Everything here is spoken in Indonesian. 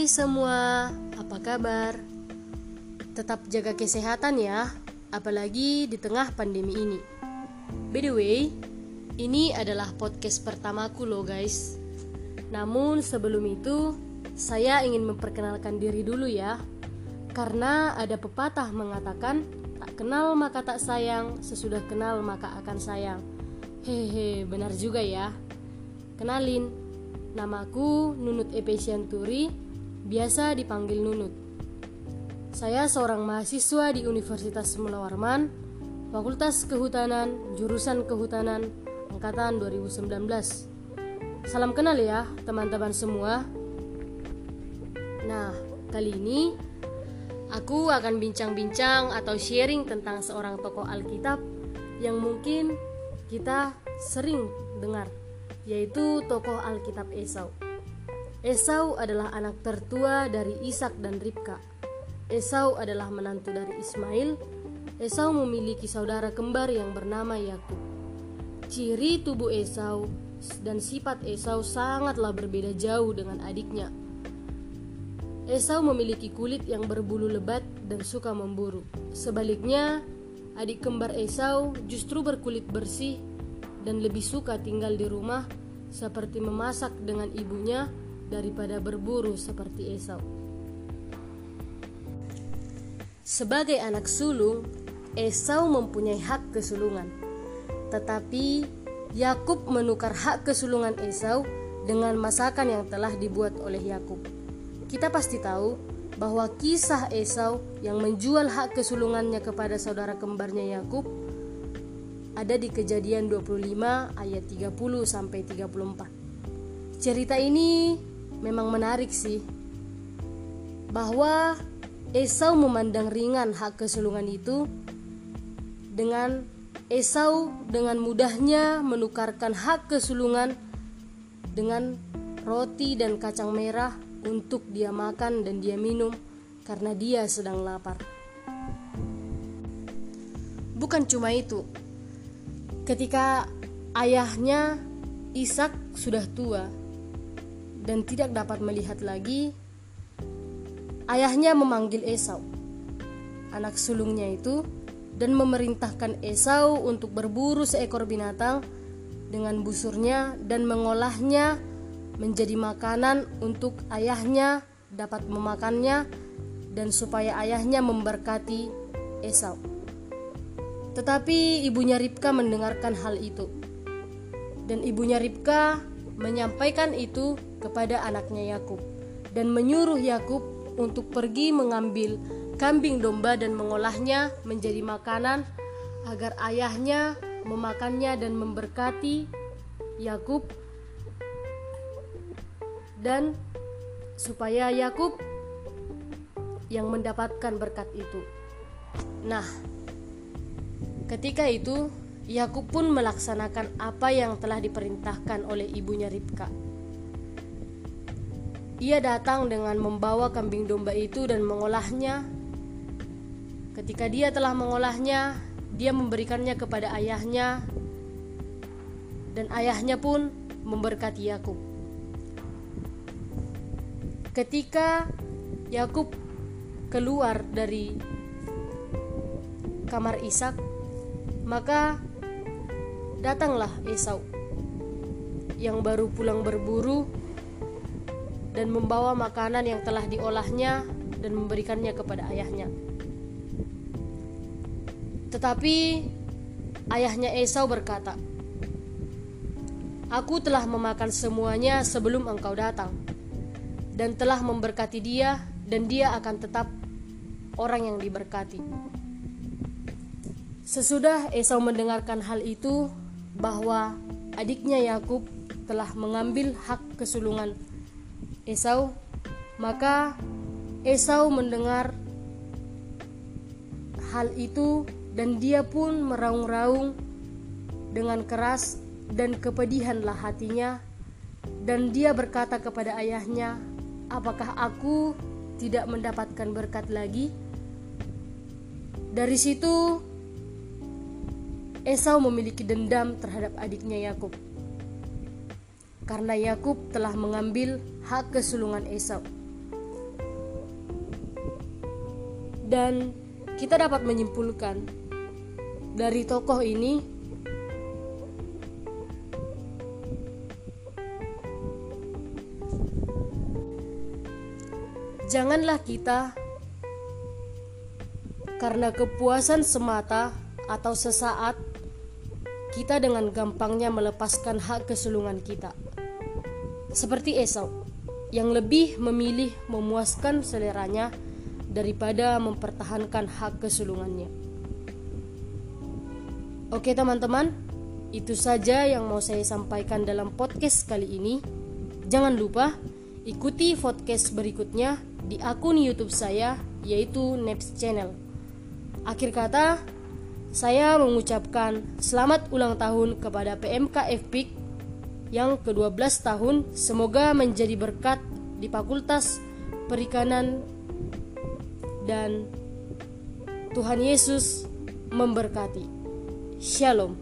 Hai semua, apa kabar? Tetap jaga kesehatan ya, apalagi di tengah pandemi ini. By the way, ini adalah podcast pertamaku loh guys. Namun sebelum itu, saya ingin memperkenalkan diri dulu ya. Karena ada pepatah mengatakan, tak kenal maka tak sayang, sesudah kenal maka akan sayang. Hehe, benar juga ya. Kenalin, namaku Nunut Epesianturi biasa dipanggil Nunut. Saya seorang mahasiswa di Universitas Munawarman, Fakultas Kehutanan, jurusan Kehutanan, angkatan 2019. Salam kenal ya, teman-teman semua. Nah, kali ini aku akan bincang-bincang atau sharing tentang seorang tokoh Alkitab yang mungkin kita sering dengar, yaitu tokoh Alkitab Esau. Esau adalah anak tertua dari Ishak dan Ribka. Esau adalah menantu dari Ismail. Esau memiliki saudara kembar yang bernama Yakub. Ciri tubuh Esau dan sifat Esau sangatlah berbeda jauh dengan adiknya. Esau memiliki kulit yang berbulu lebat dan suka memburu. Sebaliknya, adik kembar Esau justru berkulit bersih dan lebih suka tinggal di rumah seperti memasak dengan ibunya daripada berburu seperti Esau. Sebagai anak sulung, Esau mempunyai hak kesulungan. Tetapi Yakub menukar hak kesulungan Esau dengan masakan yang telah dibuat oleh Yakub. Kita pasti tahu bahwa kisah Esau yang menjual hak kesulungannya kepada saudara kembarnya Yakub ada di Kejadian 25 ayat 30 sampai 34. Cerita ini memang menarik sih bahwa Esau memandang ringan hak kesulungan itu dengan Esau dengan mudahnya menukarkan hak kesulungan dengan roti dan kacang merah untuk dia makan dan dia minum karena dia sedang lapar. Bukan cuma itu. Ketika ayahnya Ishak sudah tua, dan tidak dapat melihat lagi, ayahnya memanggil Esau, anak sulungnya itu, dan memerintahkan Esau untuk berburu seekor binatang dengan busurnya dan mengolahnya menjadi makanan untuk ayahnya dapat memakannya dan supaya ayahnya memberkati Esau. Tetapi ibunya Ribka mendengarkan hal itu. Dan ibunya Ribka menyampaikan itu kepada anaknya Yakub dan menyuruh Yakub untuk pergi mengambil kambing domba dan mengolahnya menjadi makanan agar ayahnya memakannya dan memberkati Yakub dan supaya Yakub yang mendapatkan berkat itu. Nah, ketika itu Yakub pun melaksanakan apa yang telah diperintahkan oleh ibunya Ribka. Ia datang dengan membawa kambing domba itu dan mengolahnya. Ketika dia telah mengolahnya, dia memberikannya kepada ayahnya, dan ayahnya pun memberkati Yakub. Ketika Yakub keluar dari kamar Ishak, maka datanglah Esau yang baru pulang berburu dan membawa makanan yang telah diolahnya dan memberikannya kepada ayahnya. Tetapi ayahnya Esau berkata, Aku telah memakan semuanya sebelum engkau datang, dan telah memberkati dia, dan dia akan tetap orang yang diberkati. Sesudah Esau mendengarkan hal itu, bahwa adiknya Yakub telah mengambil hak kesulungan Esau, maka Esau mendengar hal itu dan dia pun meraung-raung dengan keras dan kepedihanlah hatinya dan dia berkata kepada ayahnya, "Apakah aku tidak mendapatkan berkat lagi?" Dari situ Esau memiliki dendam terhadap adiknya Yakub karena Yakub telah mengambil hak kesulungan Esau. Dan kita dapat menyimpulkan dari tokoh ini janganlah kita karena kepuasan semata atau sesaat kita dengan gampangnya melepaskan hak kesulungan kita. Seperti Esau yang lebih memilih memuaskan seleranya daripada mempertahankan hak kesulungannya. Oke teman-teman, itu saja yang mau saya sampaikan dalam podcast kali ini. Jangan lupa ikuti podcast berikutnya di akun YouTube saya yaitu Next Channel. Akhir kata, saya mengucapkan selamat ulang tahun kepada PMK FPIK yang ke-12 tahun. Semoga menjadi berkat di Fakultas Perikanan dan Tuhan Yesus memberkati. Shalom.